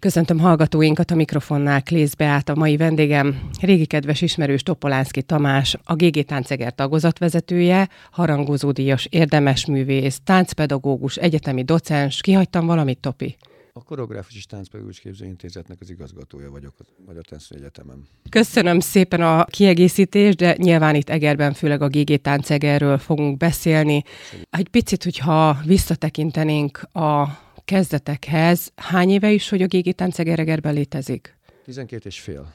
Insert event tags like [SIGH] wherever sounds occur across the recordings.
Köszöntöm hallgatóinkat a mikrofonnál Klész Beát, a mai vendégem régi kedves ismerős Topolánszki Tamás, a GG Tánceger tagozatvezetője, harangozódíjas érdemes művész, táncpedagógus, egyetemi docens. Kihagytam valamit, Topi? A Koreográfus és Táncpedagógus Képzőintézetnek az igazgatója vagyok a Magyar Táncmű Egyetemen. Köszönöm szépen a kiegészítést, de nyilván itt Egerben főleg a GG Táncegerről fogunk beszélni. Egy picit, hogyha visszatekintenénk a kezdetekhez. Hány éve is, hogy a Gégi Táncegeregerben létezik? 12 és fél.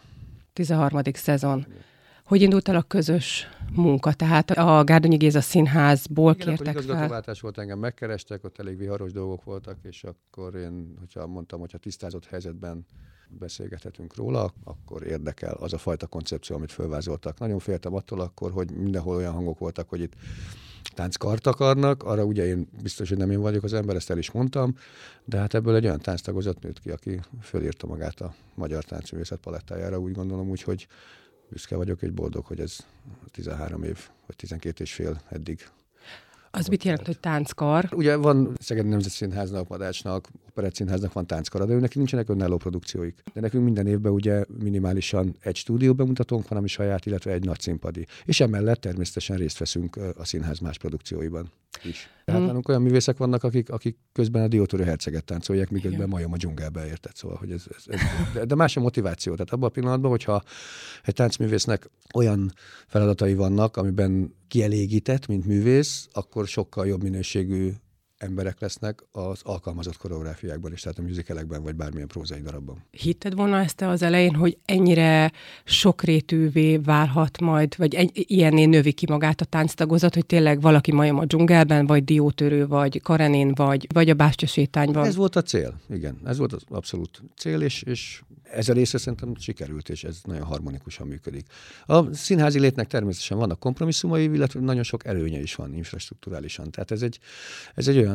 13. szezon. Hogy indult el a közös munka? Tehát a Gárdonyi Géza színházból Igen, kértek akkor fel? volt, engem megkerestek, ott elég viharos dolgok voltak, és akkor én, hogyha mondtam, hogyha tisztázott helyzetben beszélgethetünk róla, akkor érdekel az a fajta koncepció, amit fölvázoltak. Nagyon féltem attól akkor, hogy mindenhol olyan hangok voltak, hogy itt tánckart akarnak, arra ugye én biztos, hogy nem én vagyok az ember, ezt el is mondtam, de hát ebből egy olyan tánctagozat nőtt ki, aki fölírta magát a magyar táncművészet palettájára, úgy gondolom, úgy, hogy büszke vagyok, és boldog, hogy ez 13 év, vagy 12 és fél eddig az mit jelent, hogy tánckar? Ugye van Szeged Nemzetszínháznak, Madácsnak, Operettszínháznak van tánckara, de őnek nincsenek önálló produkcióik. De nekünk minden évben ugye minimálisan egy stúdió bemutatónk van, ami saját, illetve egy nagy színpadi. És emellett természetesen részt veszünk a színház más produkcióiban is. Tehát hmm. nálunk olyan művészek vannak, akik, akik közben a diótörő herceget táncolják, miközben majom a dzsungelbe érted. Szóval, hogy ez, ez, ez, de, de más a motiváció. Tehát abban a pillanatban, hogyha egy táncművésznek olyan feladatai vannak, amiben kielégített, mint művész, akkor sokkal jobb minőségű emberek lesznek az alkalmazott koreográfiákban is, tehát a műzikelekben, vagy bármilyen prózai darabban. Hitted volna ezt az elején, hogy ennyire sokrétűvé válhat majd, vagy egy, ilyenné növi ki magát a tánctagozat, hogy tényleg valaki majom a dzsungelben, vagy diótörő, vagy karenén, vagy, vagy a bástya sétányban? Ez volt a cél, igen. Ez volt az abszolút cél, és, és ez a része szerintem sikerült, és ez nagyon harmonikusan működik. A színházi létnek természetesen vannak kompromisszumai, illetve nagyon sok előnye is van infrastruktúrálisan. Tehát ez egy, ez egy olyan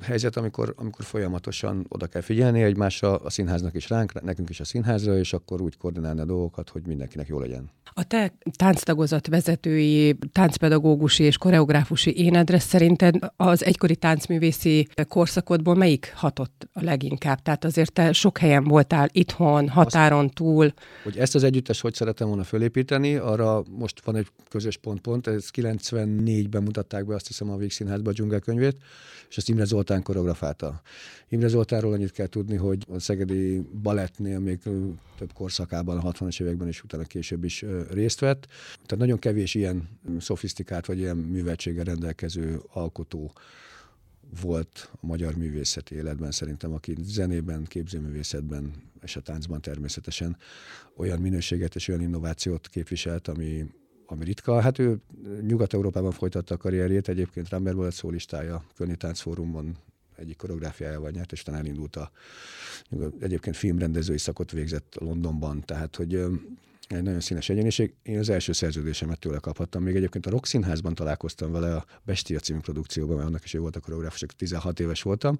helyzet, amikor, amikor folyamatosan oda kell figyelni egymásra, a színháznak is ránk, nekünk is a színházra, és akkor úgy koordinálni a dolgokat, hogy mindenkinek jó legyen. A te tánctagozat vezetői, táncpedagógusi és koreográfusi énedre szerinted az egykori táncművészi korszakodból melyik hatott a leginkább? Tehát azért te sok helyen voltál itthon, határon Azt, túl. Hogy ezt az együttes hogy szeretem volna fölépíteni, arra most van egy közös pont-pont, ez 94-ben mutatták be azt hiszem a Vígszínházba a dzsungelkönyvét, és ezt Imre Zoltán koreografálta. Imre Zoltánról annyit kell tudni, hogy a szegedi balettnél még több korszakában, a 60-as években és utána később is részt vett. Tehát nagyon kevés ilyen szofisztikált vagy ilyen műveltséggel rendelkező alkotó volt a magyar művészeti életben szerintem, aki zenében, képzőművészetben és a táncban természetesen olyan minőséget és olyan innovációt képviselt, ami, ami ritka. Hát ő Nyugat-Európában folytatta a karrierjét, egyébként Ramber volt szólistája, Könni Táncfórumon egyik koreográfiájával nyert, és utána elindult a egyébként filmrendezői szakot végzett Londonban, tehát hogy egy nagyon színes egyéniség. Én az első szerződésemet tőle kaphattam. Még egyébként a Rock Színházban találkoztam vele a Bestia című produkcióban, mert annak is ő volt a koreográfus, 16 éves voltam.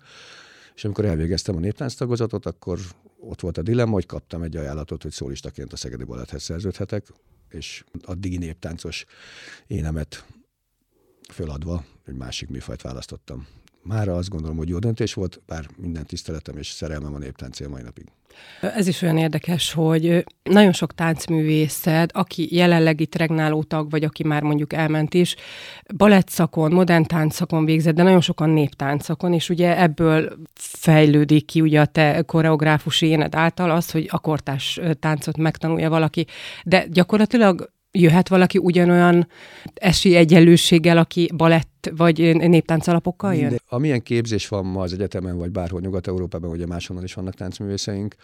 És amikor elvégeztem a néptánc tagozatot, akkor ott volt a dilemma, hogy kaptam egy ajánlatot, hogy szólistaként a Szegedi Baletthez szerződhetek, és addigi néptáncos énemet föladva egy másik műfajt választottam. Mára azt gondolom, hogy jó döntés volt, bár minden tiszteletem és szerelmem a néptáncél mai napig. Ez is olyan érdekes, hogy nagyon sok táncművészed, aki jelenleg itt regnáló tag, vagy aki már mondjuk elment is, balettszakon, modern táncszakon végzett, de nagyon sokan néptáncszakon, és ugye ebből fejlődik ki ugye a te koreográfusi éned által az, hogy kortás táncot megtanulja valaki, de gyakorlatilag jöhet valaki ugyanolyan esélyegyenlőséggel, aki balett vagy néptánc alapokkal jön? Minden, amilyen képzés van ma az egyetemen, vagy bárhol Nyugat-Európában, ugye máshonnan is vannak táncművészeink,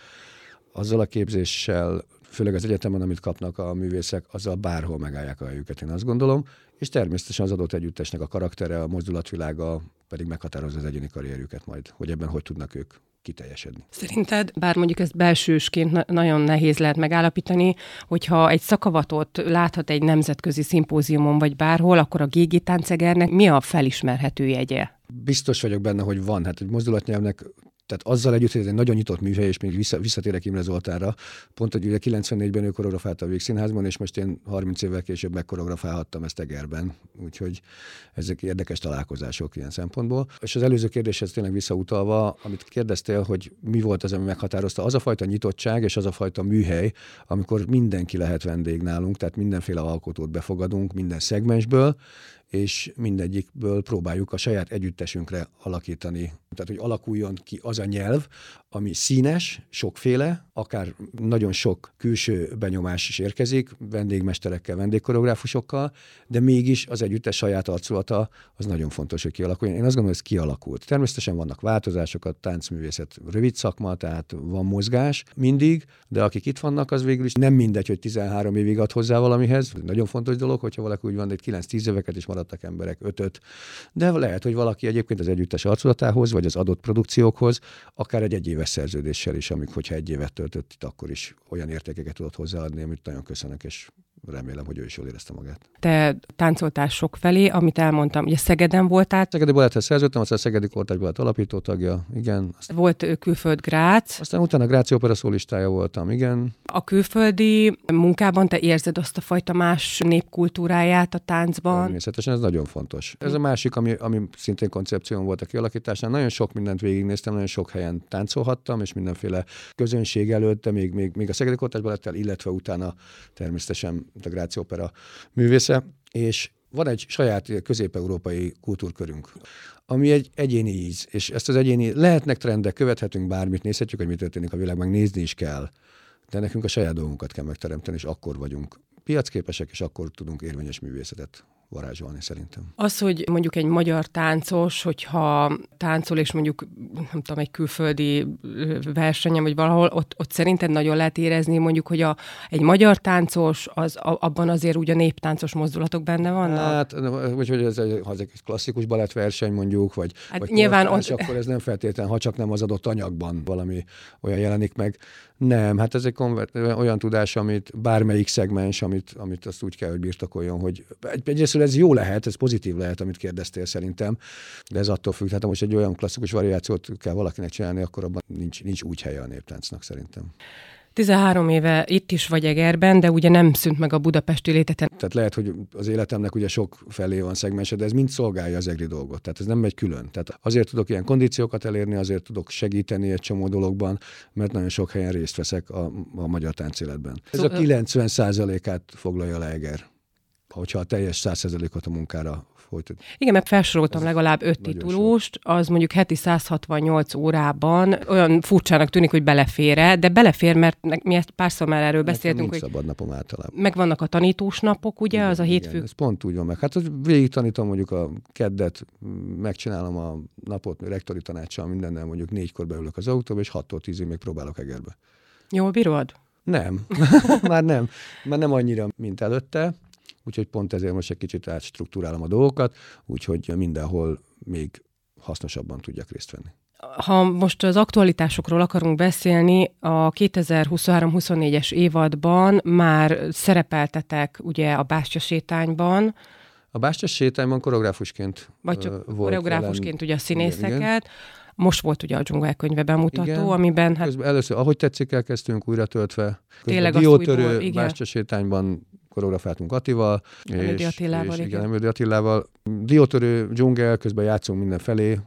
azzal a képzéssel, főleg az egyetemen, amit kapnak a művészek, azzal bárhol megállják a helyüket, én azt gondolom, és természetesen az adott együttesnek a karaktere, a mozdulatvilága pedig meghatározza az egyéni karrierjüket majd, hogy ebben hogy tudnak ők kiteljesedni. Szerinted, bár mondjuk ezt belsősként na- nagyon nehéz lehet megállapítani, hogyha egy szakavatot láthat egy nemzetközi szimpóziumon vagy bárhol, akkor a Gégi Táncegernek mi a felismerhető jegye? Biztos vagyok benne, hogy van. Hát egy mozdulatnyelvnek tehát azzal együtt, hogy ez egy nagyon nyitott műhely, és még vissza, visszatérek Imre Zoltánra, pont, hogy ugye 94-ben ő koreografálta a Végszínházban, és most én 30 évvel később megkoreografálhattam ezt Egerben, úgyhogy ezek érdekes találkozások ilyen szempontból. És az előző kérdéshez tényleg visszautalva, amit kérdeztél, hogy mi volt az, ami meghatározta, az a fajta nyitottság és az a fajta műhely, amikor mindenki lehet vendég nálunk, tehát mindenféle alkotót befogadunk minden szegmensből, és mindegyikből próbáljuk a saját együttesünkre alakítani. Tehát, hogy alakuljon ki az a nyelv, ami színes, sokféle, akár nagyon sok külső benyomás is érkezik, vendégmesterekkel, vendégkoreográfusokkal, de mégis az együttes saját arculata az nagyon fontos, hogy kialakuljon. Én azt gondolom, hogy ez kialakult. Természetesen vannak változások, a táncművészet rövid szakma, tehát van mozgás mindig, de akik itt vannak, az végül is nem mindegy, hogy 13 évig ad hozzá valamihez. Nagyon fontos dolog, hogyha valaki úgy van, hogy 9-10 éveket is maradtak emberek, 5 de lehet, hogy valaki egyébként az együttes arculatához, vagy az adott produkciókhoz, akár egy egy éves szerződéssel is, amik, hogyha egy évet töltött itt, akkor is olyan értékeket tudott hozzáadni, amit nagyon köszönök, és remélem, hogy ő is jól érezte magát. Te táncoltál sok felé, amit elmondtam. Ugye Szegeden voltál. Szegedi Baletthez szerződtem, aztán a Szegedi Kortárs Balett alapító tagja, igen. Aztán volt külföld Grác. Aztán utána Gráci opera szólistája voltam, igen. A külföldi munkában te érzed azt a fajta más népkultúráját a táncban? Természetesen ez nagyon fontos. Ez a másik, ami, ami szintén koncepció volt a kialakításán. Nagyon sok mindent végignéztem, nagyon sok helyen táncolhattam, és mindenféle közönség előtt, de még, még, még a Szegedi Kortárs Balettel, illetve utána természetesen a Gráci Opera művésze, és van egy saját közép-európai kultúrkörünk, ami egy egyéni íz, és ezt az egyéni, lehetnek trendek, követhetünk bármit, nézhetjük, hogy mi történik a világban, nézni is kell, de nekünk a saját dolgunkat kell megteremteni, és akkor vagyunk piacképesek, és akkor tudunk érvényes művészetet varázsolni szerintem. Az, hogy mondjuk egy magyar táncos, hogyha táncol, és mondjuk, nem tudom, egy külföldi versenyen, vagy valahol, ott, ott szerinted nagyon lehet érezni, mondjuk, hogy a, egy magyar táncos, az, a, abban azért úgy a néptáncos mozdulatok benne vannak? Hát, vagy hogy ez egy, ha ez egy klasszikus balettverseny mondjuk, vagy, hát vagy nyilván ott... akkor ez nem feltétlen, ha csak nem az adott anyagban valami olyan jelenik meg. Nem, hát ez egy konvert, olyan tudás, amit bármelyik szegmens, amit, amit azt úgy kell, hogy birtokoljon, hogy egyrészt ez jó lehet, ez pozitív lehet, amit kérdeztél szerintem, de ez attól függ, hát most egy olyan klasszikus variációt kell valakinek csinálni, akkor abban nincs, nincs úgy helye a néptáncnak szerintem. 13 éve itt is vagy Egerben, de ugye nem szűnt meg a budapesti léteten. Tehát lehet, hogy az életemnek ugye sok felé van szegmense, de ez mind szolgálja az egri dolgot. Tehát ez nem megy külön. Tehát azért tudok ilyen kondíciókat elérni, azért tudok segíteni egy csomó dologban, mert nagyon sok helyen részt veszek a, a magyar táncéletben. Ez a 90 át foglalja le Eger hogyha a teljes 100%-ot a munkára folytat. Igen, mert felsoroltam Ez legalább öt titulust, az mondjuk heti 168 órában olyan furcsának tűnik, hogy belefér de belefér, mert mi ezt párszor már erről beszéltünk, hogy szabad napom általában. Meg vannak a tanítós napok, ugye, igen, az a hétfő. Igen, ez pont úgy van meg. Hát végig tanítom mondjuk a keddet, megcsinálom a napot rektori tanácssal, mindennel, mondjuk négykor beülök az autóba, és 6-tól 10-ig még próbálok Egerbe. Jól bírod? Nem, [LAUGHS] már nem. Már nem annyira, mint előtte úgyhogy pont ezért most egy kicsit átstruktúrálom a dolgokat, úgyhogy mindenhol még hasznosabban tudjak részt venni. Ha most az aktualitásokról akarunk beszélni, a 2023-24-es évadban már szerepeltetek ugye a Bástya sétányban. A Bástya sétányban koreográfusként Vagy csak volt koreográfusként jelen. ugye a színészeket. Igen, igen. Most volt ugye a dzsungel könyve bemutató, igen. amiben... Hát... Közben először, ahogy tetszik, elkezdtünk újra töltve. Tényleg a diótörő Bástya sétányban koreografáltunk Attival. Emődi és, Attilával, és, igen. Emődi Attilával. Diótörő, dzsungel, közben játszunk mindenfelé.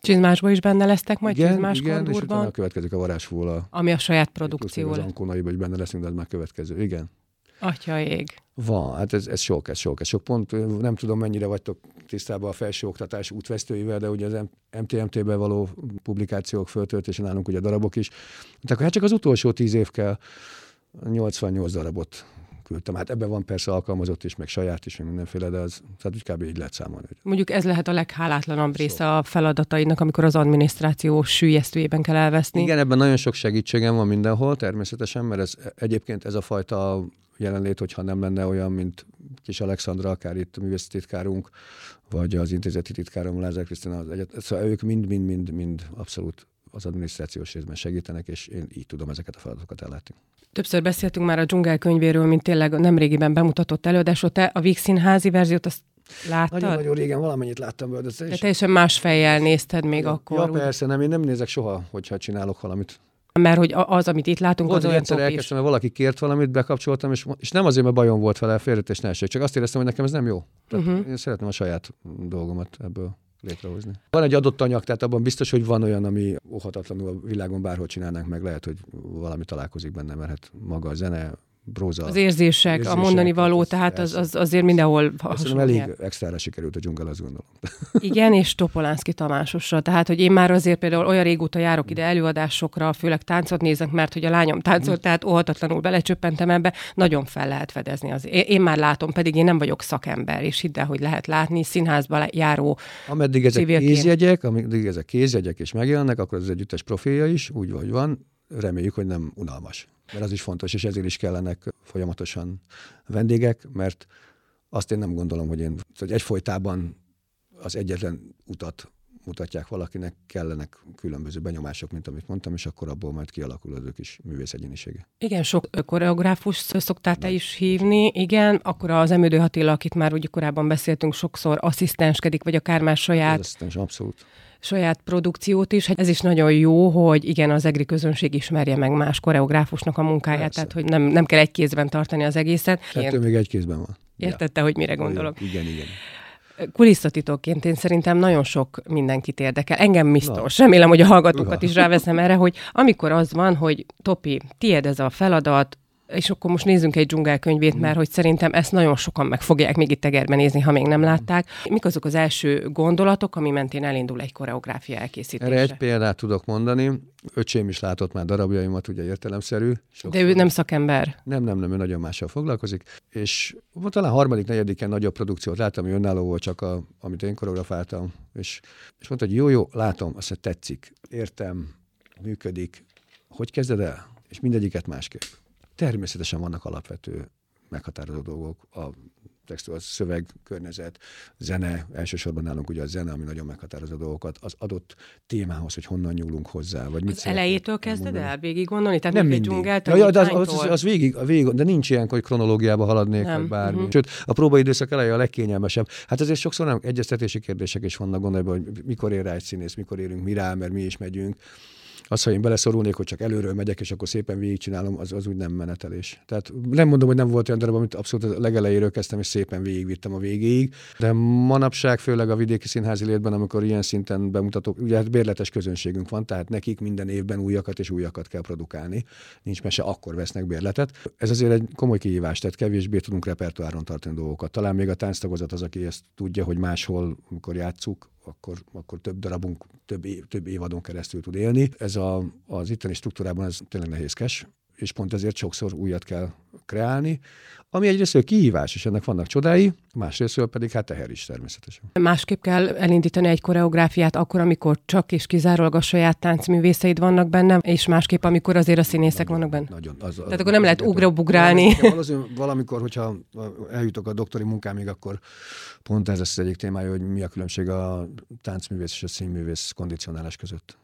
Csizmásban is benne lesztek majd, igen, Csizmás igen, és utána következik a varázsfúla. Ami a saját produkció. Az Ankónaiban is benne leszünk, de ez már következő. Igen. Atya ég. Van, hát ez, ez sok, ez sok, ez sok pont. Nem tudom, mennyire vagytok tisztában a felsőoktatás útvesztőivel, de ugye az MTMT-be való publikációk föltöltése nálunk ugye darabok is. Tehát hát csak az utolsó tíz év kell 88 darabot küldtem. Hát ebben van persze alkalmazott is, meg saját is, meg mindenféle, de az, tehát úgy kb. így lehet számolni. Mondjuk ez lehet a leghálátlanabb része a feladatainak, amikor az adminisztráció sűjesztőjében kell elveszni. Igen, ebben nagyon sok segítségem van mindenhol, természetesen, mert ez egyébként ez a fajta jelenlét, hogyha nem lenne olyan, mint kis Alexandra, akár itt a művészetitkárunk, vagy az intézeti titkárom, Lázár Krisztina, az egyet, szóval ők mind-mind-mind-mind abszolút az adminisztrációs részben segítenek, és én így tudom ezeket a feladatokat ellátni. Többször beszéltünk már a dzsungel könyvéről, mint tényleg nemrégiben bemutatott előadásról. Te a Víg Színházi verziót azt Láttad? Nagyon-nagyon régen valamennyit láttam belőle. De teljesen más fejjel nézted még ja, akkor. Ja, persze, nem, én nem nézek soha, hogyha csinálok valamit. Mert hogy az, amit itt látunk, volt, az olyan egyszer elkezdtem, mert valaki kért valamit, bekapcsoltam, és, és nem azért, mert bajom volt vele, félretés ne essék, csak azt éreztem, hogy nekem ez nem jó. Tehát uh-huh. Én szeretném a saját dolgomat ebből létrehozni. Van egy adott anyag, tehát abban biztos, hogy van olyan, ami óhatatlanul a világon bárhol csinálnánk meg, lehet, hogy valami találkozik benne, mert hát maga a zene, bróza. Az érzések, érzések a mondani való, az, tehát az, az azért mindenhol Szerintem elég extrára sikerült a dzsungel, azt gondolom. [LAUGHS] Igen, és Topolánszki Tamásosra. Tehát, hogy én már azért például olyan régóta járok ide előadásokra, főleg táncot nézek, mert hogy a lányom táncolt, tehát óhatatlanul belecsöppentem ebbe, nagyon fel lehet fedezni. Az. Én, én már látom, pedig én nem vagyok szakember, és hidd el, hogy lehet látni színházba járó Ameddig ezek civilként. kézjegyek, ameddig ezek kézjegyek és megjelennek, akkor az együttes profilja is, úgy vagy van, reméljük, hogy nem unalmas mert az is fontos, és ezért is kellenek folyamatosan vendégek, mert azt én nem gondolom, hogy én hogy egyfolytában az egyetlen utat mutatják valakinek, kellenek különböző benyomások, mint amit mondtam, és akkor abból majd kialakul az ő kis művész egyénisége. Igen, sok koreográfus szoktál te is hívni, igen, akkor az Emődő Attila, akit már ugye korábban beszéltünk, sokszor asszisztenskedik, vagy akár már saját... Asszisztens, abszolút saját produkciót is. Ez is nagyon jó, hogy igen, az egri közönség ismerje meg más koreográfusnak a munkáját, Persze. tehát hogy nem, nem kell egy kézben tartani az egészet. Kettő még egy kézben van. Értette, ja. hogy mire gondolok. Igen, igen. Kulisszatitokként én szerintem nagyon sok mindenkit érdekel. Engem biztos. Na. Remélem, hogy a hallgatókat is ráveszem erre, hogy amikor az van, hogy Topi, tiéd ez a feladat, és akkor most nézzünk egy dzsungelkönyvét, mm. mert hogy szerintem ezt nagyon sokan meg fogják még itt tegerben nézni, ha még nem látták. Mik azok az első gondolatok, ami mentén elindul egy koreográfia elkészítése? Erre egy példát tudok mondani. Öcsém is látott már darabjaimat, ugye értelemszerű. Sokszor. De ő nem szakember? Nem, nem, nem, ő nagyon mással foglalkozik. És talán harmadik, negyediken nagyobb produkciót láttam, hogy önálló volt csak, a, amit én koreografáltam. És, és mondta, hogy jó, jó, látom, azt tetszik, értem, működik. Hogy kezded el? És mindegyiket másképp. Természetesen vannak alapvető meghatározó dolgok, a textúr, a szöveg, környezet, zene, elsősorban nálunk ugye a zene, ami nagyon meghatározó dolgokat, az adott témához, hogy honnan nyúlunk hozzá, vagy mit Az elejétől kezded el végig gondolni? Tehát nem mindig. Ja, ja, de az, az, az, az, végig, a végig, de nincs ilyen, hogy kronológiába haladnék, nem. vagy bármi. Uh-huh. Sőt, a próbaidőszak eleje a legkényelmesebb. Hát azért sokszor nem egyeztetési kérdések is vannak gondolva, hogy mikor ér rá egy színész, mikor érünk mi rá, mert mi is megyünk az, ha én beleszorulnék, hogy csak előről megyek, és akkor szépen végigcsinálom, az, az úgy nem menetelés. Tehát nem mondom, hogy nem volt olyan darab, amit abszolút a legelejéről kezdtem, és szépen végigvittem a végéig. De manapság, főleg a vidéki színházi létben, amikor ilyen szinten bemutatok, ugye hát bérletes közönségünk van, tehát nekik minden évben újakat és újakat kell produkálni. Nincs mese, akkor vesznek bérletet. Ez azért egy komoly kihívás, tehát kevésbé tudunk repertoáron tartani dolgokat. Talán még a tánctagozat az, aki ezt tudja, hogy máshol, amikor játszuk, akkor, akkor több darabunk több, év, több évadon keresztül tud élni. Ez a, az itteni struktúrában ez tényleg nehézkes, és pont ezért sokszor újat kell kreálni, ami egyrészt kihívás, és ennek vannak csodái, másrészt pedig hát teher is természetesen. Másképp kell elindítani egy koreográfiát akkor, amikor csak és kizárólag a saját táncművészeid vannak benne, és másképp, amikor azért a színészek nagyon, vannak benne. Nagyon. Az, az, Tehát akkor nem lehet ugrabugrálni. Valamikor, hogyha eljutok a doktori munkámig, akkor pont ez lesz az egyik témája, hogy mi a különbség a táncművész és a színművész kondicionálás között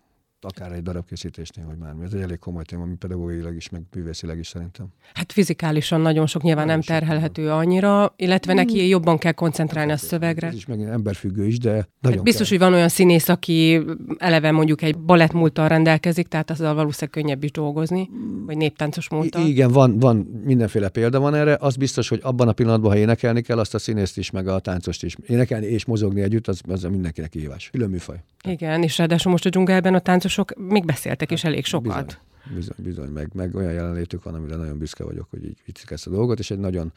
akár egy darabkészítésnél, hogy már. Ez egy elég komoly téma, ami pedagógiailag is, meg művészileg is szerintem. Hát fizikálisan nagyon sok nyilván nagyon nem terhelhető sok. annyira, illetve mm. neki jobban kell koncentrálni a szövegre. Ez is meg emberfüggő is, de nagyon hát Biztos, kell. hogy van olyan színész, aki eleve mondjuk egy balettmúlttal rendelkezik, tehát azzal valószínűleg könnyebb is dolgozni, vagy néptáncos múlttal. I- igen, van, van mindenféle példa van erre. Az biztos, hogy abban a pillanatban, ha énekelni kell, azt a színészt is, meg a táncost is. Énekelni és mozogni együtt, az, az mindenkinek kihívás. Külön műfaj. Igen, és ráadásul most a dzsungelben a táncosok még beszéltek is hát, elég sokat. Bizony, bizony, bizony meg, meg olyan jelenlétük van, amire nagyon büszke vagyok, hogy így viczik ezt a dolgot, és egy nagyon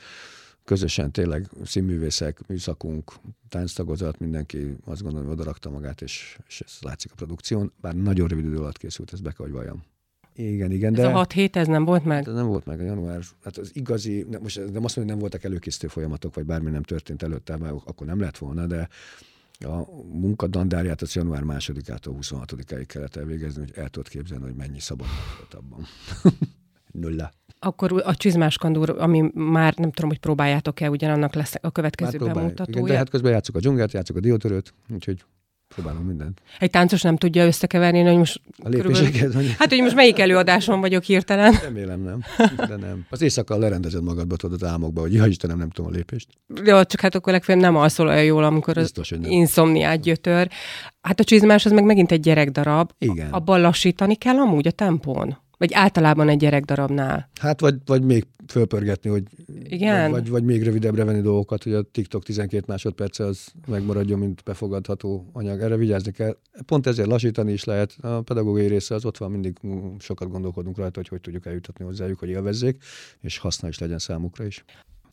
közösen tényleg színművészek, műszakunk, tánctagozat, mindenki azt gondolom, hogy odarakta magát, és, és ez látszik a produkción, bár nagyon rövid idő alatt készült, ez be kell, hogy valljam. Igen, igen. Ez de, a 6 hét, ez nem volt meg? Ez nem volt meg a január. Hát az igazi, most nem azt mondom, hogy nem voltak előkészítő folyamatok, vagy bármi nem történt előtte, mert akkor nem lett volna, de a munkadandárját az január másodikától 26-áig kellett elvégezni, hogy el tudod képzelni, hogy mennyi szabad volt abban. [LAUGHS] Nulla. Akkor a csizmás kandúr, ami már nem tudom, hogy próbáljátok-e, ugyanannak lesz a következő bemutatója. Igen, de hát közben játszuk a dzsungelt, játszuk a diótörőt, úgyhogy próbálunk mindent. Egy táncos nem tudja összekeverni, hogy most... A lépéseket? Hogy... Hát, hogy most melyik előadáson vagyok hirtelen? Remélem nem. De nem. Az éjszaka lerendezed magadba, tudod az álmokba, hogy ja Istenem, nem tudom a lépést. Jó, csak hát akkor legfeljebb nem alszol olyan jól, amikor Biztos, az inszomniát gyötör. Hát a csizmás az meg megint egy gyerekdarab. Igen. Abban lassítani kell amúgy a tempón? Vagy általában egy gyerekdarabnál? Hát vagy, vagy még fölpörgetni, hogy Igen? Vagy, vagy még rövidebbre venni dolgokat, hogy a TikTok 12 másodperce az megmaradjon, mint befogadható anyag. Erre vigyázni kell. Pont ezért lassítani is lehet. A pedagógiai része az ott van, mindig sokat gondolkodunk rajta, hogy hogy tudjuk eljutatni hozzájuk, hogy élvezzék, és haszna is legyen számukra is.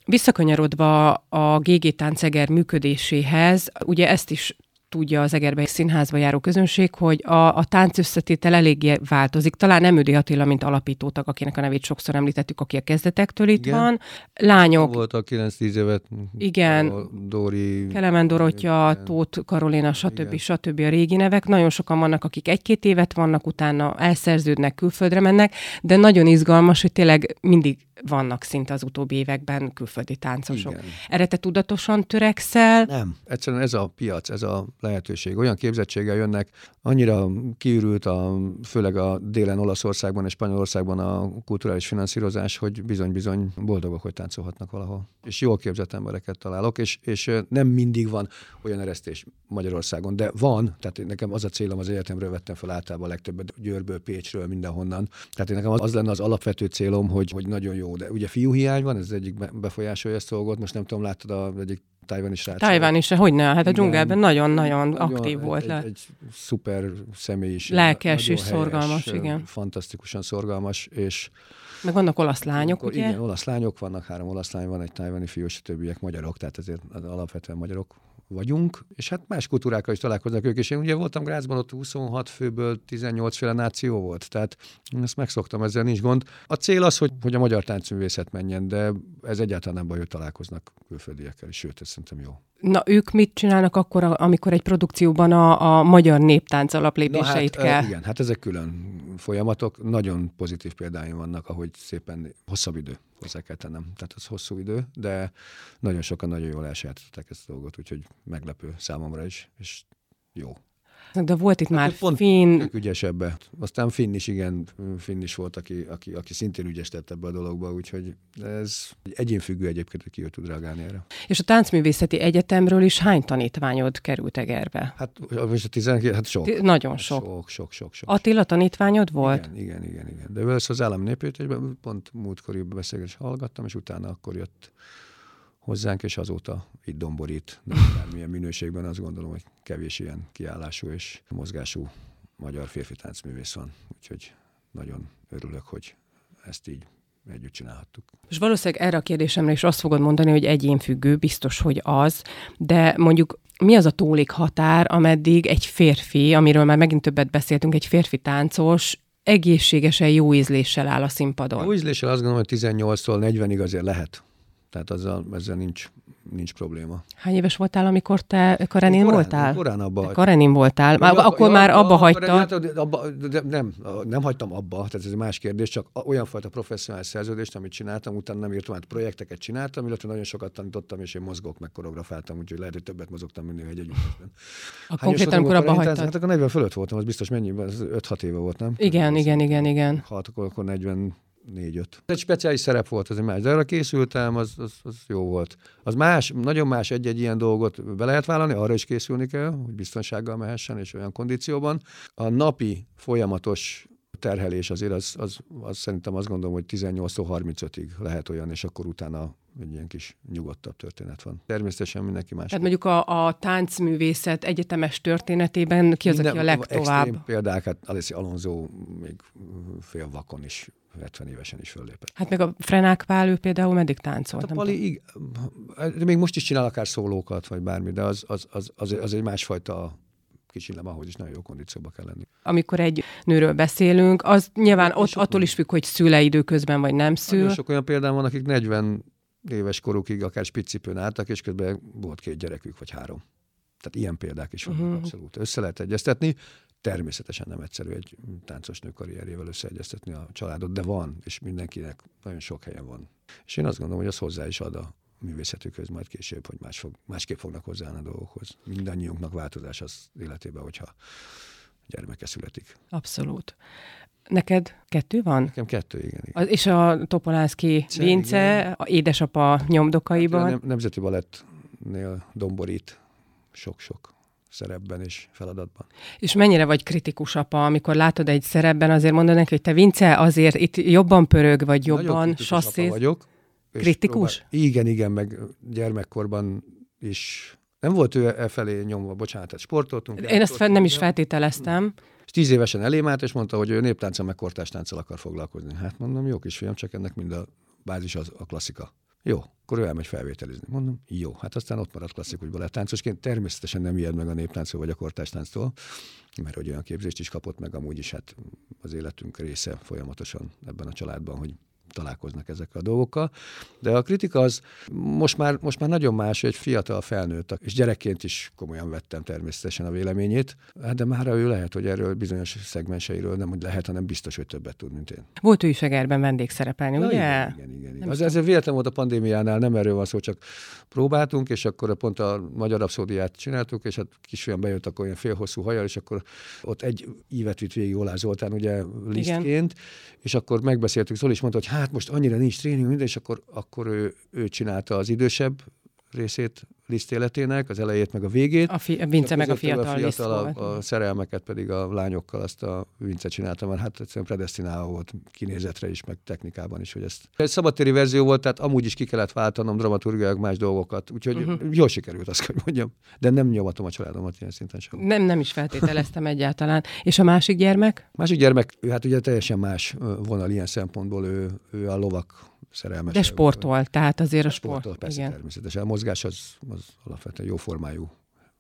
Visszakanyarodva a GG Tánceger működéséhez, ugye ezt is tudja az Egerbe színházba járó közönség, hogy a, a tánc összetétel eléggé változik. Talán nem Ödi Attila, mint alapítótak, akinek a nevét sokszor említettük, aki a kezdetektől itt Igen. van. Lányok. Volt a 9-10 évet. Igen. A Dori. Kelemen Dorottya, Tóth Karolina, stb. Igen. stb. a régi nevek. Nagyon sokan vannak, akik egy-két évet vannak, utána elszerződnek, külföldre mennek, de nagyon izgalmas, hogy tényleg mindig vannak szinte az utóbbi években külföldi táncosok. Igen. Erre te tudatosan törekszel? Nem. Egyszerűen ez a piac, ez a lehetőség. Olyan képzettséggel jönnek, annyira kiürült, a, főleg a délen Olaszországban és Spanyolországban a kulturális finanszírozás, hogy bizony-bizony boldogok, hogy táncolhatnak valahol. És jól képzett embereket találok, és, és nem mindig van olyan eresztés Magyarországon, de van, tehát nekem az a célom, az egyetemről vettem fel általában a legtöbbet, Győrből, Pécsről, mindenhonnan. Tehát nekem az, az lenne az alapvető célom, hogy, hogy nagyon jó. De ugye fiúhiány van, ez egyik befolyásolja ezt a dolgot. Most nem tudom, láttad az egyik Tajvani srác. Tajván is, hogy ne, hát a dzsungelben nagyon-nagyon aktív volt. Egy, le. egy, egy szuper személyiség. Lelkes és helyes, szorgalmas, igen. Fantasztikusan szorgalmas, és meg vannak olasz lányok, akkor, ugye? Igen, olasz lányok vannak, három olasz lány van, egy tajvani fiú, és a többiek magyarok, tehát ezért alapvetően magyarok vagyunk, és hát más kultúrákkal is találkoznak ők, és én ugye voltam Grácsban, ott 26 főből 18 féle náció volt, tehát ezt megszoktam, ezzel nincs gond. A cél az, hogy, hogy a magyar táncművészet menjen, de ez egyáltalán nem baj, hogy találkoznak külföldiekkel, és sőt, ez szerintem jó. Na, ők mit csinálnak akkor, amikor egy produkcióban a, a magyar néptánc alaplépéseit hát, kell? Igen, hát ezek külön folyamatok. Nagyon pozitív példáim vannak, ahogy szépen hosszabb idő hozzá kell tennem. Tehát az hosszú idő, de nagyon sokan nagyon jól elsajátították ezt a dolgot, úgyhogy meglepő számomra is, és jó. De volt itt hát már pont Finn. ügyes ebbe. Aztán Finn is, igen, Finn is volt, aki, aki, aki szintén ügyes tett ebbe a dologba, úgyhogy ez egyénfüggő egyébként, hogy ki ő tud reagálni erre. És a Táncművészeti Egyetemről is hány tanítványod került Egerbe? Hát most a 12, hát sok. Nagyon sok. Sok, sok, sok. sok Attila tanítványod volt? Igen, igen, igen. igen. De először az állami népépítésben pont múltkori beszélgetés hallgattam, és utána akkor jött hozzánk, és azóta itt domborít, de bármilyen minőségben azt gondolom, hogy kevés ilyen kiállású és mozgású magyar férfi táncművész van. Úgyhogy nagyon örülök, hogy ezt így együtt csinálhattuk. És valószínűleg erre a kérdésemre is azt fogod mondani, hogy egyénfüggő, biztos, hogy az, de mondjuk mi az a tólik határ, ameddig egy férfi, amiről már megint többet beszéltünk, egy férfi táncos egészségesen jó ízléssel áll a színpadon? Jó ízléssel azt gondolom, hogy 18-tól 40-ig azért lehet tehát azzal, ezzel nincs, nincs probléma. Hány éves voltál, amikor te Karenin korán, voltál? Korán abba. Karenin voltál. Már, ja, akkor ja, már abba hagyta. Hát, abba, de nem, nem hagytam abba, tehát ez egy más kérdés, csak olyan fajta professzionális szerződést, amit csináltam, utána nem írtam át projekteket csináltam, illetve nagyon sokat tanítottam, és én mozgok, meg koreografáltam, úgyhogy lehet, hogy többet mozogtam mindig egy együttesben. A konkrétan, amikor abba hagytad? Hát akkor 40 fölött voltam, az biztos mennyi, 5-6 éve volt, nem? Igen, igen, igen, igen. Hát akkor, akkor 40 négy-öt. Egy speciális szerep volt, az egy más. De arra készültem, az, az, az jó volt. Az más, nagyon más egy-egy ilyen dolgot be lehet vállalni, arra is készülni kell, hogy biztonsággal mehessen, és olyan kondícióban. A napi folyamatos terhelés azért az, az, az szerintem azt gondolom, hogy 18-tól 35-ig lehet olyan, és akkor utána egy ilyen kis nyugodtabb történet van. Természetesen mindenki más. Tehát mondjuk a, a táncművészet egyetemes történetében ki az, Minden, aki a legtovább? Extrém példák, hát Alessi Alonso még fél vakon is 70 évesen is föllépett. Hát meg a Frenák Pál, ő például meddig táncolt? Hát a Pali, ig- még most is csinál akár szólókat, vagy bármi, de az, az, az, az, az egy másfajta kicsilem, ahhoz is nagyon jó kondícióba kell lenni. Amikor egy nőről beszélünk, az nyilván ott attól is függ, hogy szüle időközben, vagy nem szül. Nagyon sok olyan példám van, akik 40 éves korukig akár spicipőn álltak, és közben volt két gyerekük, vagy három. Tehát ilyen példák is vannak uh-huh. abszolút. Össze lehet egyeztetni. Természetesen nem egyszerű egy táncos nő karrierjével összeegyeztetni a családot, de van, és mindenkinek nagyon sok helyen van. És én azt gondolom, hogy az hozzá is ad a művészetükhöz majd később, hogy más fog, másképp fognak hozzáállni a dolgokhoz. Mindannyiunknak változás az életében, hogyha gyermeke születik. Abszolút. Neked kettő van? Nekem kettő, igen. igen. Az, és a Topolánszki Vince, a édesapa nyomdokaiban. Hát, a Nemzeti Balettnél domborít sok-sok szerepben és feladatban. És mennyire vagy kritikus apa, amikor látod egy szerepben, azért mondod neki, hogy te Vince, azért itt jobban pörög, vagy jobban sasszéz? vagyok. Kritikus? Próbál, igen, igen, meg gyermekkorban is nem volt ő e felé nyomva, bocsánat, tehát sportoltunk. Én ezt fel, nem is feltételeztem. És tíz évesen elém állt, és mondta, hogy ő néptánccal meg kortástánccal akar foglalkozni. Hát mondom, jó kisfiam, csak ennek mind a bázis az a klasszika. Jó, akkor ő elmegy felvételizni. Mondom, jó, hát aztán ott maradt klasszikus balettáncosként. Természetesen nem ijed meg a néptánctól vagy a kortástánctól, mert hogy olyan képzést is kapott meg amúgy is hát az életünk része folyamatosan ebben a családban, hogy találkoznak ezekkel a dolgokkal. De a kritika az most már, most már nagyon más, egy fiatal felnőtt, és gyerekként is komolyan vettem természetesen a véleményét, hát de már ő lehet, hogy erről bizonyos szegmenseiről nem hogy lehet, hanem biztos, hogy többet tud, mint én. Volt ő is Egerben vendégszerepelni, ugye? Igen, igen, igen. igen. Az, ezért véletlen volt a pandémiánál, nem erről van szó, csak próbáltunk, és akkor pont a magyar abszódiát csináltuk, és hát kisfiam bejött akkor olyan félhosszú hajjal, és akkor ott egy ívet vitt végig Olá Zoltán, ugye lisztként, Igen. és akkor megbeszéltük, Zoli is mondta, hogy hát most annyira nincs tréning, minden, és akkor, akkor ő, ő csinálta az idősebb részét Liszt életének, az elejét meg a végét. A fi- Vince meg a fiatal, a, fiatal a, a, szerelmeket pedig a lányokkal azt a Vince csinálta, mert hát egyszerűen predestinálva volt kinézetre is, meg technikában is, hogy ezt. Egy szabadtéri verzió volt, tehát amúgy is ki kellett váltanom dramaturgiák más dolgokat, úgyhogy uh-huh. jól sikerült, azt kell mondjam. De nem nyomatom a családomat ilyen szinten sem. Nem, nem is feltételeztem egyáltalán. És a másik gyermek? Másik gyermek, hát ugye teljesen más vonal ilyen szempontból, ő, ő a lovak szerelmes. De sportol, tehát azért a sport. Sportol, persze, igen. természetesen. A mozgás az, az alapvetően jó formájú,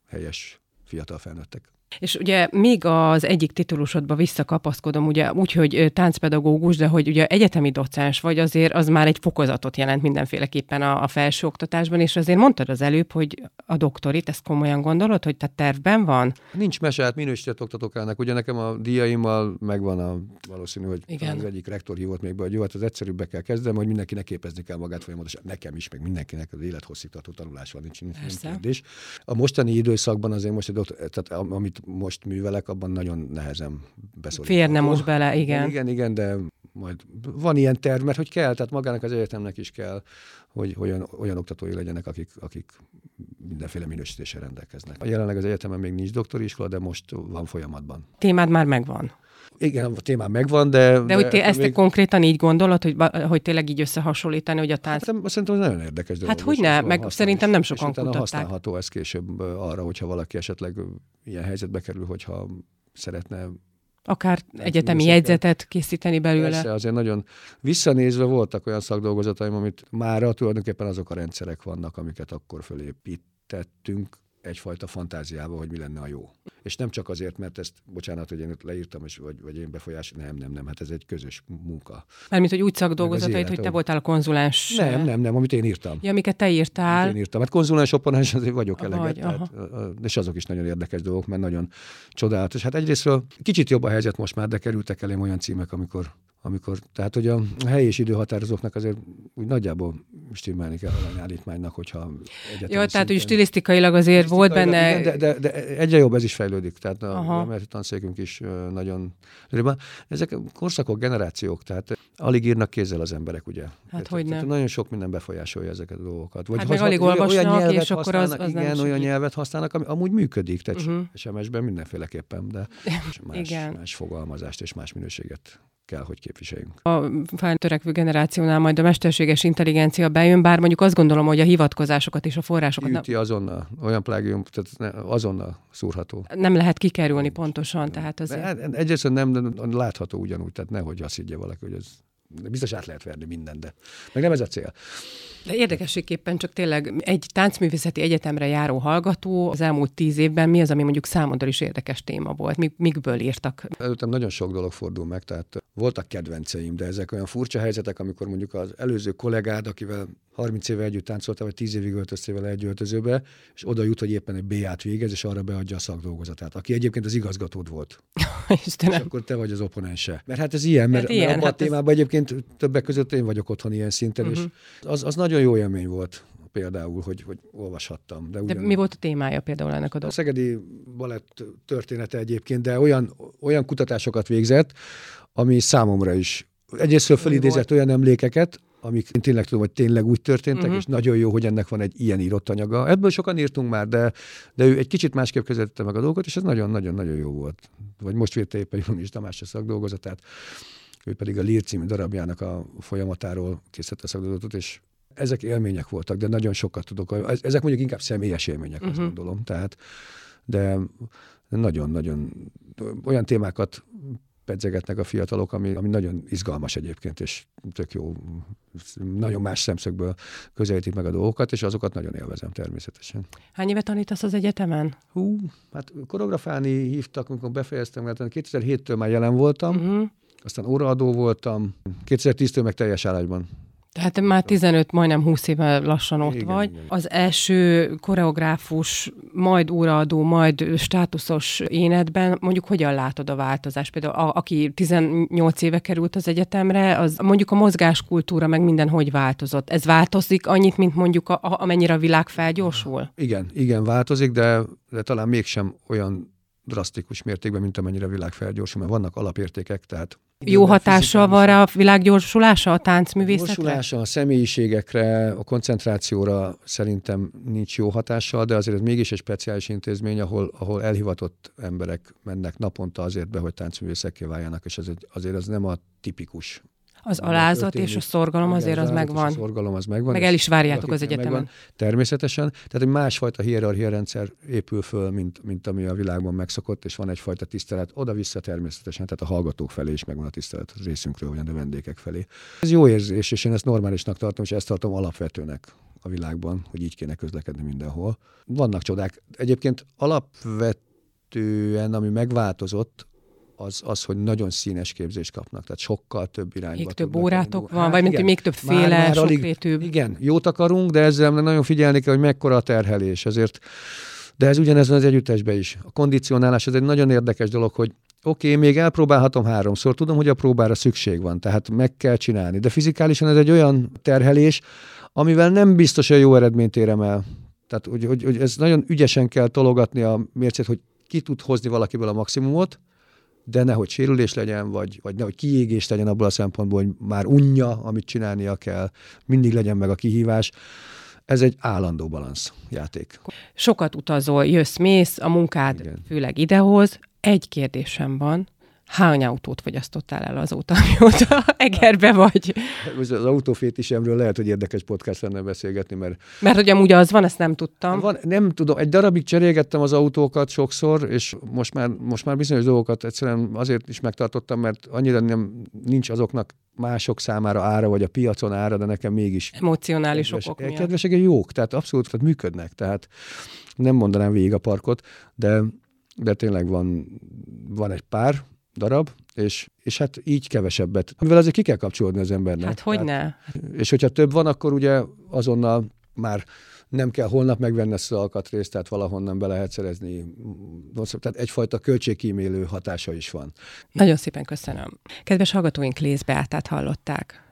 helyes fiatal felnőttek. És ugye még az egyik titulusodba visszakapaszkodom, ugye úgy, hogy táncpedagógus, de hogy ugye egyetemi docens vagy, azért az már egy fokozatot jelent mindenféleképpen a, a felsőoktatásban, és azért mondtad az előbb, hogy a doktorit, ezt komolyan gondolod, hogy te tervben van? Nincs mese, hát minősített oktatók állnak. Ugye nekem a díjaimmal megvan a valószínű, hogy Igen. az egyik rektor hívott még be, hogy jó, hát az egyszerűbbbe kell kezdem, hogy mindenkinek képezni kell magát folyamatosan. Nekem is, meg mindenkinek az élethosszígtartó tanulás van, nincs, nincs kérdés. A mostani időszakban azért most, tehát amit most művelek, abban nagyon nehezen beszélni. Férne most bele, igen. Igen, igen, de majd van ilyen terv, mert hogy kell, tehát magának az egyetemnek is kell, hogy olyan, olyan oktatói legyenek, akik, akik mindenféle minősítéssel rendelkeznek. Jelenleg az egyetemen még nincs doktori iskola, de most van folyamatban. Témád már megvan. Igen, a témám megvan, de... De hogy te ezt még... te konkrétan így gondolod, hogy, hogy tényleg így összehasonlítani, hogy a tánc... Hát, szerintem ez nagyon érdekes dolog. Hát hogy ne, meg szerintem nem sokan és kutatták. használható ez később arra, hogyha valaki esetleg ilyen helyzetbe kerül, hogyha szeretne Akár egyetemi jegyzetet készíteni belőle. Persze, azért nagyon visszanézve voltak olyan szakdolgozataim, amit mára tulajdonképpen azok a rendszerek vannak, amiket akkor fölépítettünk egyfajta fantáziába, hogy mi lenne a jó. És nem csak azért, mert ezt, bocsánat, hogy én leírtam, és, vagy, vagy én befolyás, nem, nem, nem, hát ez egy közös munka. Mármint, hogy úgy szakdolgozatait, hogy te voltál a konzulens. Nem, nem, nem, amit én írtam. Ja, amiket te írtál. Amit én írtam. Hát konzulens opponens azért vagyok eleget, vagy, tehát, és azok is nagyon érdekes dolgok, mert nagyon csodálatos. Hát egyrésztről kicsit jobb a helyzet most már, de kerültek elém olyan címek, amikor amikor, tehát hogy a helyi és időhatározóknak azért úgy nagyjából stimmelni kell a állítmánynak, hogyha Jó, tehát hogy stilisztikailag azért volt benne... Igen, de, de, de, egyre jobb ez is fejlődik, tehát a emeleti tanszékünk is nagyon... Ezek korszakok, generációk, tehát alig írnak kézzel az emberek, ugye? Hát hogy nem. Nagyon sok minden befolyásolja ezeket a dolgokat. Vagy hát meg alig olvasnak, olyan nyelvet és akkor az, az igen, olyan nyelvet használnak, ami amúgy működik, tehát uh-huh. SMS-ben mindenféleképpen, de [LAUGHS] más, igen. más fogalmazást és más minőséget kell, hogy képviseljünk. A feltörekvő generációnál majd a mesterséges intelligencia bejön, bár mondjuk azt gondolom, hogy a hivatkozásokat és a forrásokat... Üti nem... azonnal, olyan plágium, tehát azonnal szúrható. Nem lehet kikerülni pontosan, tehát azért... Hát, egyrészt nem, látható ugyanúgy, tehát nehogy azt higgye valaki, hogy ez biztos át lehet verni minden, de meg nem ez a cél. De érdekességképpen csak tényleg egy táncművészeti egyetemre járó hallgató az elmúlt tíz évben mi az, ami mondjuk számodra is érdekes téma volt? Mik, mikből írtak? Előttem nagyon sok dolog fordul meg, tehát voltak kedvenceim, de ezek olyan furcsa helyzetek, amikor mondjuk az előző kollégád, akivel 30 éve együtt táncoltál, vagy 10 évig öltöztél vele egy öltözőbe, és oda jut, hogy éppen egy B-át végez, és arra beadja a szakdolgozatát, aki egyébként az igazgatód volt. [LAUGHS] Istenem. És akkor te vagy az oponense. Mert hát ez ilyen, mert, hát ilyen, mert abban hát a témában ez... egyébként többek között én vagyok otthon ilyen szinten, uh-huh. és mhm. az, az nagyon jó élmény volt például, hogy, hogy olvashattam. De, ugyan... de mi volt a témája például ennek a dolgok? A Szegedi Balett története egyébként, de olyan, olyan kutatásokat végzett, ami számomra is egyrésztről felidézett olyan emlékeket, amik én tényleg tudom, hogy tényleg úgy történtek, uh-huh. és nagyon jó, hogy ennek van egy ilyen írott anyaga. Ebből sokan írtunk már, de, de ő egy kicsit másképp közelítette meg a dolgot, és ez nagyon-nagyon-nagyon jó volt. Vagy most vérte éppen Jónis Tamás a szakdolgozatát, ő pedig a Lír című darabjának a folyamatáról készítette a szakdolgozatot, és ezek élmények voltak, de nagyon sokat tudok. Ezek mondjuk inkább személyes élmények, uh-huh. azt mhm. gondolom. Tehát, de nagyon-nagyon olyan témákat pedzegetnek a fiatalok, ami, ami nagyon izgalmas egyébként, és tök jó, nagyon más szemszögből közelítik meg a dolgokat, és azokat nagyon élvezem természetesen. Hány éve tanítasz az egyetemen? Hú, hát koreografálni hívtak, amikor befejeztem, mert 2007-től már jelen voltam, uh-huh. Aztán óraadó voltam, 2010-től meg teljes állásban tehát már 15, majdnem 20 éve lassan ott igen, vagy. Igen. Az első koreográfus, majd óraadó, majd státuszos énedben mondjuk hogyan látod a változást? Például a, aki 18 éve került az egyetemre, az mondjuk a mozgáskultúra meg minden hogy változott? Ez változik annyit, mint mondjuk a, a, amennyire a világ felgyorsul? Igen, igen, változik, de, de talán mégsem olyan drasztikus mértékben, mint amennyire a világ felgyorsul, mert vannak alapértékek, tehát jó hatással van rá a világ gyorsulása a táncművészetre? Gyorsulása a személyiségekre, a koncentrációra szerintem nincs jó hatással, de azért ez mégis egy speciális intézmény, ahol, ahol elhivatott emberek mennek naponta azért be, hogy táncművészekké váljanak, és ez egy, azért az nem a tipikus az alázat és a szorgalom azért az megvan. A szorgalom az megvan. Meg el is várjátok az egyetemen. Megvan, természetesen. Tehát egy másfajta hierarchia rendszer épül föl, mint, mint ami a világban megszokott, és van egyfajta tisztelet oda-vissza természetesen, tehát a hallgatók felé is megvan a tisztelet a részünkről, vagy a vendégek felé. Ez jó érzés, és én ezt normálisnak tartom, és ezt tartom alapvetőnek a világban, hogy így kéne közlekedni mindenhol. Vannak csodák. Egyébként alapvetően, ami megváltozott, az, az, hogy nagyon színes képzést kapnak, tehát sokkal több irányba. Még több órátok van, hát, vagy mint még többféle, már, már alig, Igen, jót akarunk, de ezzel nagyon figyelni kell, hogy mekkora a terhelés. Ezért, de ez ugyanez az együttesben is. A kondicionálás, ez egy nagyon érdekes dolog, hogy oké, okay, még elpróbálhatom háromszor, tudom, hogy a próbára szükség van, tehát meg kell csinálni. De fizikálisan ez egy olyan terhelés, amivel nem biztos, hogy jó eredményt érem el. Tehát, hogy, hogy, hogy ez nagyon ügyesen kell tologatni a mércét, hogy ki tud hozni valakiből a maximumot, de nehogy sérülés legyen, vagy, vagy nehogy kiégés legyen abból a szempontból, hogy már unja, amit csinálnia kell, mindig legyen meg a kihívás. Ez egy állandó balansz játék. Sokat utazol, jössz, mész, a munkád Igen. főleg idehoz. Egy kérdésem van, Hány autót fogyasztottál el azóta, [LAUGHS] mióta Egerbe vagy? Az autófétisemről lehet, hogy érdekes podcast lenne beszélgetni, mert... Mert hogy amúgy az van, ezt nem tudtam. Van, nem tudom, egy darabig cserélgettem az autókat sokszor, és most már, most már bizonyos dolgokat egyszerűen azért is megtartottam, mert annyira nem, nincs azoknak mások számára ára, vagy a piacon ára, de nekem mégis... Emocionális kedves, okok miatt. Kedvesek jók, tehát abszolút tehát működnek, tehát nem mondanám végig a parkot, de de tényleg van, van egy pár, darab, és, és hát így kevesebbet. Mivel azért ki kell kapcsolódni az embernek. Hát hogy ne? És hogyha több van, akkor ugye azonnal már nem kell holnap megvenni ezt az alkatrészt, tehát valahonnan be lehet szerezni. Tehát egyfajta költségkímélő hatása is van. Nagyon szépen köszönöm. Kedves hallgatóink, Lész Beátát hallották.